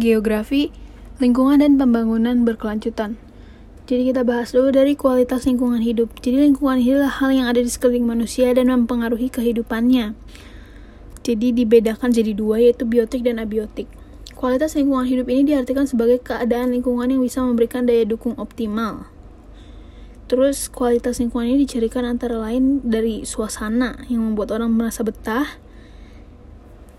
geografi, lingkungan, dan pembangunan berkelanjutan. Jadi kita bahas dulu dari kualitas lingkungan hidup. Jadi lingkungan adalah hal yang ada di sekeliling manusia dan mempengaruhi kehidupannya. Jadi dibedakan jadi dua yaitu biotik dan abiotik. Kualitas lingkungan hidup ini diartikan sebagai keadaan lingkungan yang bisa memberikan daya dukung optimal. Terus kualitas lingkungan ini dicirikan antara lain dari suasana yang membuat orang merasa betah,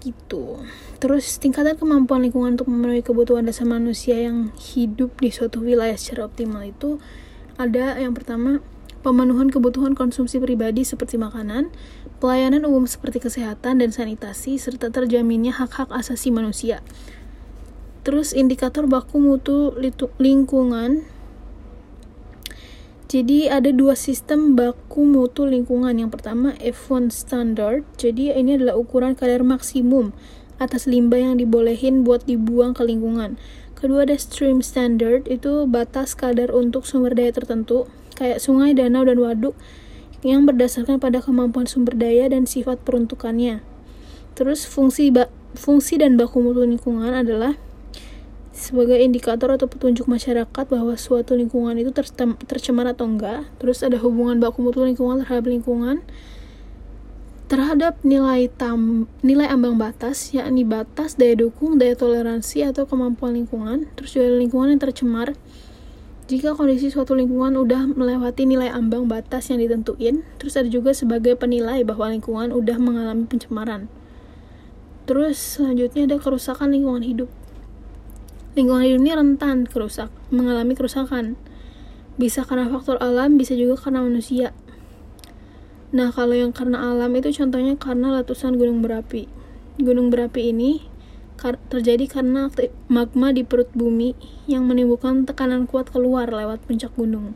gitu. Terus tingkatan kemampuan lingkungan untuk memenuhi kebutuhan dasar manusia yang hidup di suatu wilayah secara optimal itu ada yang pertama pemenuhan kebutuhan konsumsi pribadi seperti makanan, pelayanan umum seperti kesehatan dan sanitasi serta terjaminnya hak-hak asasi manusia. Terus indikator baku mutu lingkungan jadi ada dua sistem baku mutu lingkungan. Yang pertama F1 standard. Jadi ini adalah ukuran kadar maksimum atas limbah yang dibolehin buat dibuang ke lingkungan. Kedua ada stream standard, itu batas kadar untuk sumber daya tertentu, kayak sungai, danau, dan waduk yang berdasarkan pada kemampuan sumber daya dan sifat peruntukannya. Terus fungsi fungsi dan baku mutu lingkungan adalah sebagai indikator atau petunjuk masyarakat bahwa suatu lingkungan itu ter tercemar atau enggak. Terus ada hubungan baku mutu lingkungan terhadap lingkungan terhadap nilai tam nilai ambang batas yakni batas daya dukung daya toleransi atau kemampuan lingkungan terus juga lingkungan yang tercemar jika kondisi suatu lingkungan udah melewati nilai ambang batas yang ditentuin terus ada juga sebagai penilai bahwa lingkungan udah mengalami pencemaran terus selanjutnya ada kerusakan lingkungan hidup lingkungan hidup ini rentan kerusak, mengalami kerusakan. Bisa karena faktor alam, bisa juga karena manusia. Nah, kalau yang karena alam itu contohnya karena letusan gunung berapi. Gunung berapi ini terjadi karena magma di perut bumi yang menimbulkan tekanan kuat keluar lewat puncak gunung.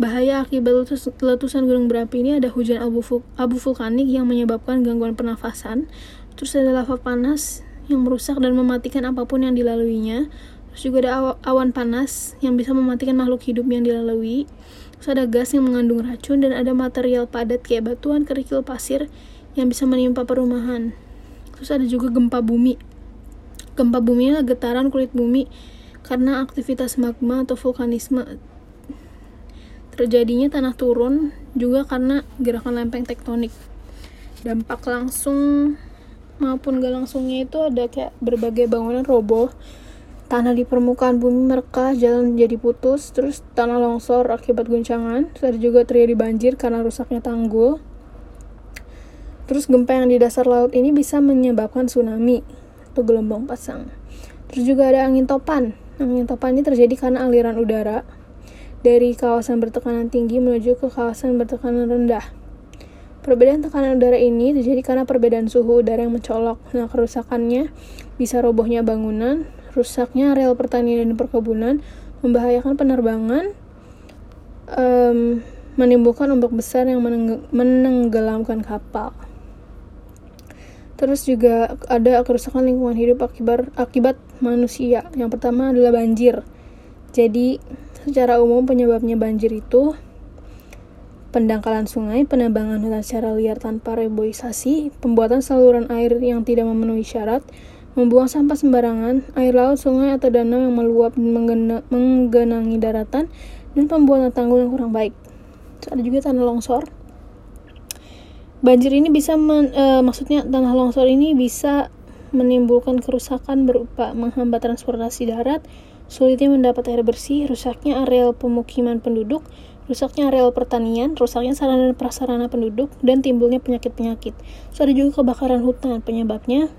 Bahaya akibat letusan gunung berapi ini ada hujan abu, abu vulkanik yang menyebabkan gangguan pernafasan, terus ada lava panas yang merusak dan mematikan apa pun yang dilaluinya. Terus juga ada awan panas yang bisa mematikan makhluk hidup yang dilalui. Terus ada gas yang mengandung racun dan ada material padat kayak batuan, kerikil, pasir yang bisa menimpa perumahan. Terus ada juga gempa bumi. Gempa bumi adalah getaran kulit bumi karena aktivitas magma atau vulkanisme terjadinya tanah turun juga karena gerakan lempeng tektonik. Dampak langsung maupun gak langsungnya itu ada kayak berbagai bangunan roboh tanah di permukaan bumi merekah, jalan jadi putus, terus tanah longsor akibat guncangan, terus juga terjadi banjir karena rusaknya tanggul. Terus gempa yang di dasar laut ini bisa menyebabkan tsunami atau gelombang pasang. Terus juga ada angin topan. Angin topan ini terjadi karena aliran udara dari kawasan bertekanan tinggi menuju ke kawasan bertekanan rendah. Perbedaan tekanan udara ini terjadi karena perbedaan suhu udara yang mencolok. Nah, kerusakannya bisa robohnya bangunan, rusaknya areal pertanian dan perkebunan, membahayakan penerbangan, um, menimbulkan ombak besar yang menenggelamkan kapal. Terus juga ada kerusakan lingkungan hidup akibat akibat manusia. Yang pertama adalah banjir. Jadi, secara umum penyebabnya banjir itu pendangkalan sungai, penambangan hutan secara liar tanpa reboisasi, pembuatan saluran air yang tidak memenuhi syarat, membuang sampah sembarangan, air laut, sungai, atau danau yang meluap dan menggenangi daratan, dan pembuatan tanggul yang kurang baik. Terus ada juga tanah longsor. Banjir ini bisa, men, e, maksudnya tanah longsor ini bisa menimbulkan kerusakan berupa menghambat transportasi darat, sulitnya mendapat air bersih, rusaknya areal pemukiman penduduk, rusaknya areal pertanian, rusaknya sarana dan prasarana penduduk, dan timbulnya penyakit-penyakit. So, ada juga kebakaran hutan. Penyebabnya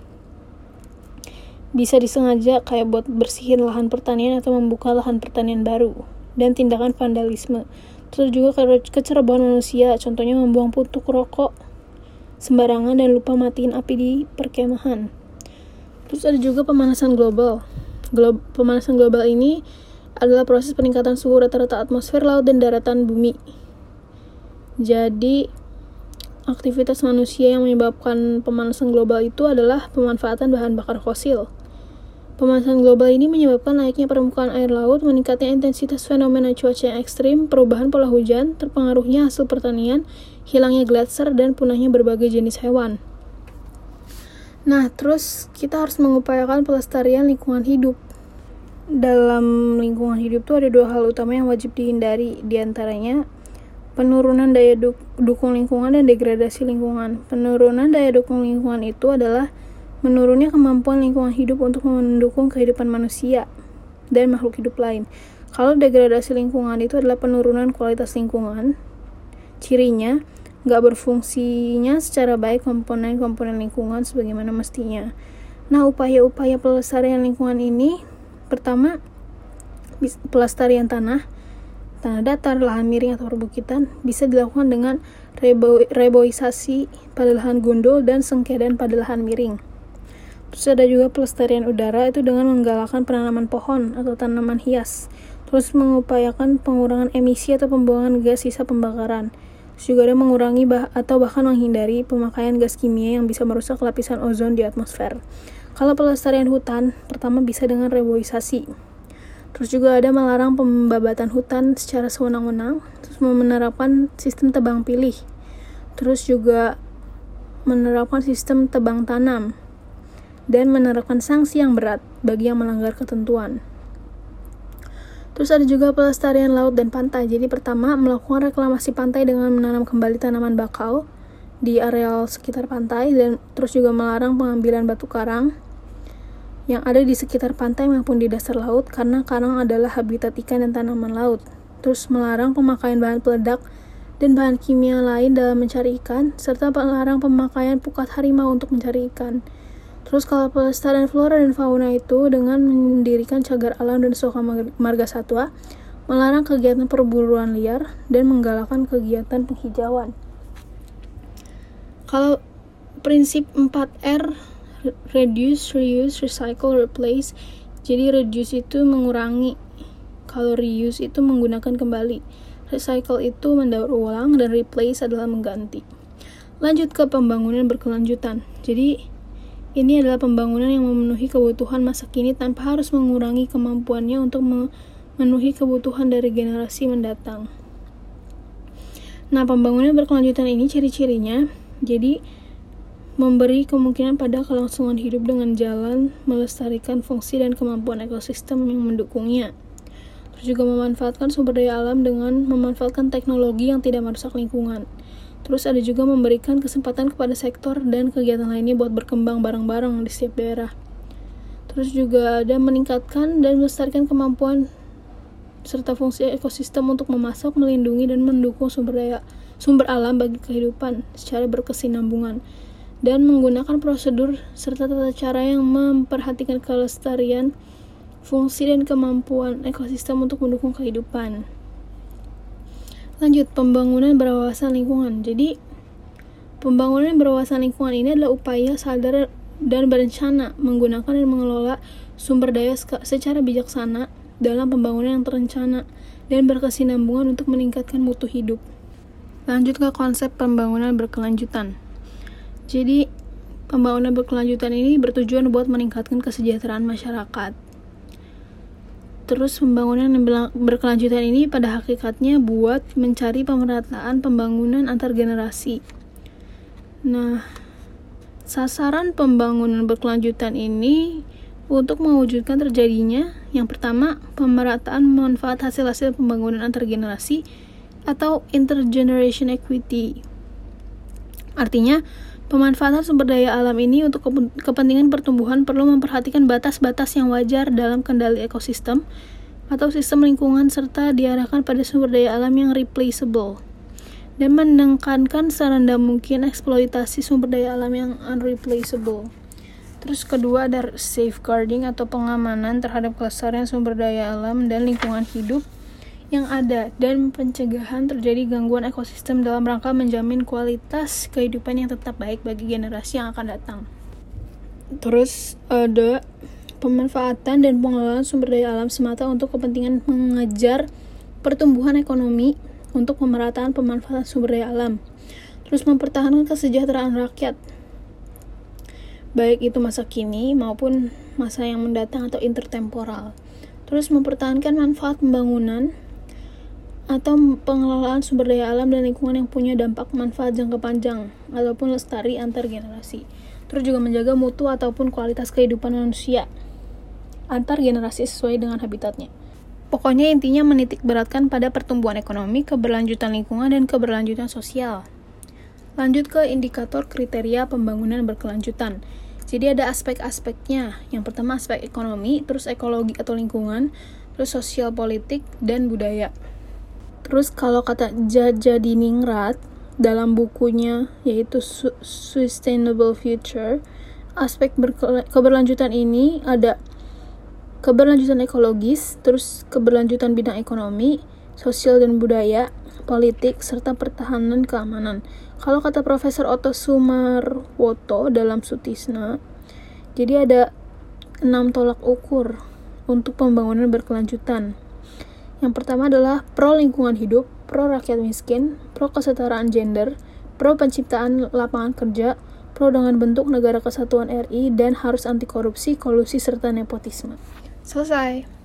bisa disengaja kayak buat bersihin lahan pertanian atau membuka lahan pertanian baru. Dan tindakan vandalisme. Terus juga kecerobohan manusia, contohnya membuang puntuk rokok sembarangan dan lupa matiin api di perkemahan. Terus ada juga pemanasan global. Glo pemanasan global ini adalah proses peningkatan suhu rata-rata atmosfer laut dan daratan bumi. Jadi, aktivitas manusia yang menyebabkan pemanasan global itu adalah pemanfaatan bahan bakar fosil. Pemanasan global ini menyebabkan naiknya permukaan air laut, meningkatnya intensitas fenomena cuaca yang ekstrim, perubahan pola hujan, terpengaruhnya hasil pertanian, hilangnya gletser, dan punahnya berbagai jenis hewan. Nah, terus kita harus mengupayakan pelestarian lingkungan hidup dalam lingkungan hidup tuh ada dua hal utama yang wajib dihindari di antaranya penurunan daya du dukung lingkungan dan degradasi lingkungan. Penurunan daya dukung lingkungan itu adalah menurunnya kemampuan lingkungan hidup untuk mendukung kehidupan manusia dan makhluk hidup lain. Kalau degradasi lingkungan itu adalah penurunan kualitas lingkungan, cirinya nggak berfungsinya secara baik komponen-komponen lingkungan sebagaimana mestinya. Nah, upaya-upaya pelestarian lingkungan ini pertama pelestarian tanah, tanah datar, lahan miring atau perbukitan bisa dilakukan dengan rebo reboisasi pada lahan gundul dan sengkedan pada lahan miring. Terus ada juga pelestarian udara itu dengan menggalakkan penanaman pohon atau tanaman hias. Terus mengupayakan pengurangan emisi atau pembuangan gas sisa pembakaran juga ada mengurangi bah atau bahkan menghindari pemakaian gas kimia yang bisa merusak lapisan ozon di atmosfer. Kalau pelestarian hutan, pertama bisa dengan reboisasi. Terus juga ada melarang pembabatan hutan secara sewenang-wenang, terus menerapkan sistem tebang pilih. Terus juga menerapkan sistem tebang tanam dan menerapkan sanksi yang berat bagi yang melanggar ketentuan. Terus ada juga pelestarian laut dan pantai. Jadi pertama melakukan reklamasi pantai dengan menanam kembali tanaman bakau di areal sekitar pantai dan terus juga melarang pengambilan batu karang yang ada di sekitar pantai maupun di dasar laut karena karang adalah habitat ikan dan tanaman laut. Terus melarang pemakaian bahan peledak dan bahan kimia lain dalam mencari ikan serta melarang pemakaian pukat harimau untuk mencari ikan. Terus kalau pelestarian flora dan fauna itu dengan mendirikan cagar alam dan soka marga satwa, melarang kegiatan perburuan liar dan menggalakkan kegiatan penghijauan. Kalau prinsip 4R reduce, reuse, recycle, replace. Jadi reduce itu mengurangi. Kalau reuse itu menggunakan kembali. Recycle itu mendaur ulang dan replace adalah mengganti. Lanjut ke pembangunan berkelanjutan. Jadi ini adalah pembangunan yang memenuhi kebutuhan masa kini tanpa harus mengurangi kemampuannya untuk memenuhi kebutuhan dari generasi mendatang. Nah, pembangunan berkelanjutan ini ciri-cirinya jadi memberi kemungkinan pada kelangsungan hidup dengan jalan melestarikan fungsi dan kemampuan ekosistem yang mendukungnya. Terus juga memanfaatkan sumber daya alam dengan memanfaatkan teknologi yang tidak merusak lingkungan. Terus ada juga memberikan kesempatan kepada sektor dan kegiatan lainnya buat berkembang bareng-bareng di setiap daerah. Terus juga ada meningkatkan dan melestarikan kemampuan serta fungsi ekosistem untuk memasak, melindungi dan mendukung sumber daya sumber alam bagi kehidupan secara berkesinambungan dan menggunakan prosedur serta tata cara yang memperhatikan kelestarian fungsi dan kemampuan ekosistem untuk mendukung kehidupan. Lanjut, pembangunan berwawasan lingkungan. Jadi, pembangunan berwawasan lingkungan ini adalah upaya sadar dan berencana menggunakan dan mengelola sumber daya secara bijaksana dalam pembangunan yang terencana dan berkesinambungan untuk meningkatkan mutu hidup. Lanjut ke konsep pembangunan berkelanjutan. Jadi, pembangunan berkelanjutan ini bertujuan buat meningkatkan kesejahteraan masyarakat Terus pembangunan yang berkelanjutan ini pada hakikatnya buat mencari pemerataan pembangunan antar generasi. Nah, sasaran pembangunan berkelanjutan ini untuk mewujudkan terjadinya yang pertama pemerataan manfaat hasil-hasil pembangunan antar generasi atau intergeneration equity. Artinya, Pemanfaatan sumber daya alam ini untuk kepentingan pertumbuhan perlu memperhatikan batas-batas yang wajar dalam kendali ekosistem atau sistem lingkungan serta diarahkan pada sumber daya alam yang replaceable dan menekankan serendah mungkin eksploitasi sumber daya alam yang unreplaceable. Terus kedua ada safeguarding atau pengamanan terhadap kelestarian sumber daya alam dan lingkungan hidup yang ada dan pencegahan terjadi gangguan ekosistem dalam rangka menjamin kualitas kehidupan yang tetap baik bagi generasi yang akan datang. Terus ada pemanfaatan dan pengelolaan sumber daya alam semata untuk kepentingan mengejar pertumbuhan ekonomi untuk pemerataan pemanfaatan sumber daya alam. Terus mempertahankan kesejahteraan rakyat baik itu masa kini maupun masa yang mendatang atau intertemporal. Terus mempertahankan manfaat pembangunan atau pengelolaan sumber daya alam dan lingkungan yang punya dampak manfaat jangka panjang ataupun lestari antar generasi. Terus juga menjaga mutu ataupun kualitas kehidupan manusia. antar generasi sesuai dengan habitatnya. Pokoknya intinya menitik beratkan pada pertumbuhan ekonomi, keberlanjutan lingkungan, dan keberlanjutan sosial. Lanjut ke indikator kriteria pembangunan berkelanjutan. Jadi ada aspek-aspeknya. Yang pertama aspek ekonomi, terus ekologi atau lingkungan, terus sosial politik, dan budaya. Terus kalau kata Jaja Diningrat dalam bukunya yaitu Sustainable Future, aspek keberlanjutan ini ada keberlanjutan ekologis, terus keberlanjutan bidang ekonomi, sosial dan budaya, politik, serta pertahanan keamanan. Kalau kata Profesor Otto Sumarwoto dalam Sutisna, jadi ada enam tolak ukur untuk pembangunan berkelanjutan. Yang pertama adalah pro lingkungan hidup, pro rakyat miskin, pro kesetaraan gender, pro penciptaan lapangan kerja, pro dengan bentuk negara kesatuan RI, dan harus anti korupsi, kolusi, serta nepotisme. Selesai.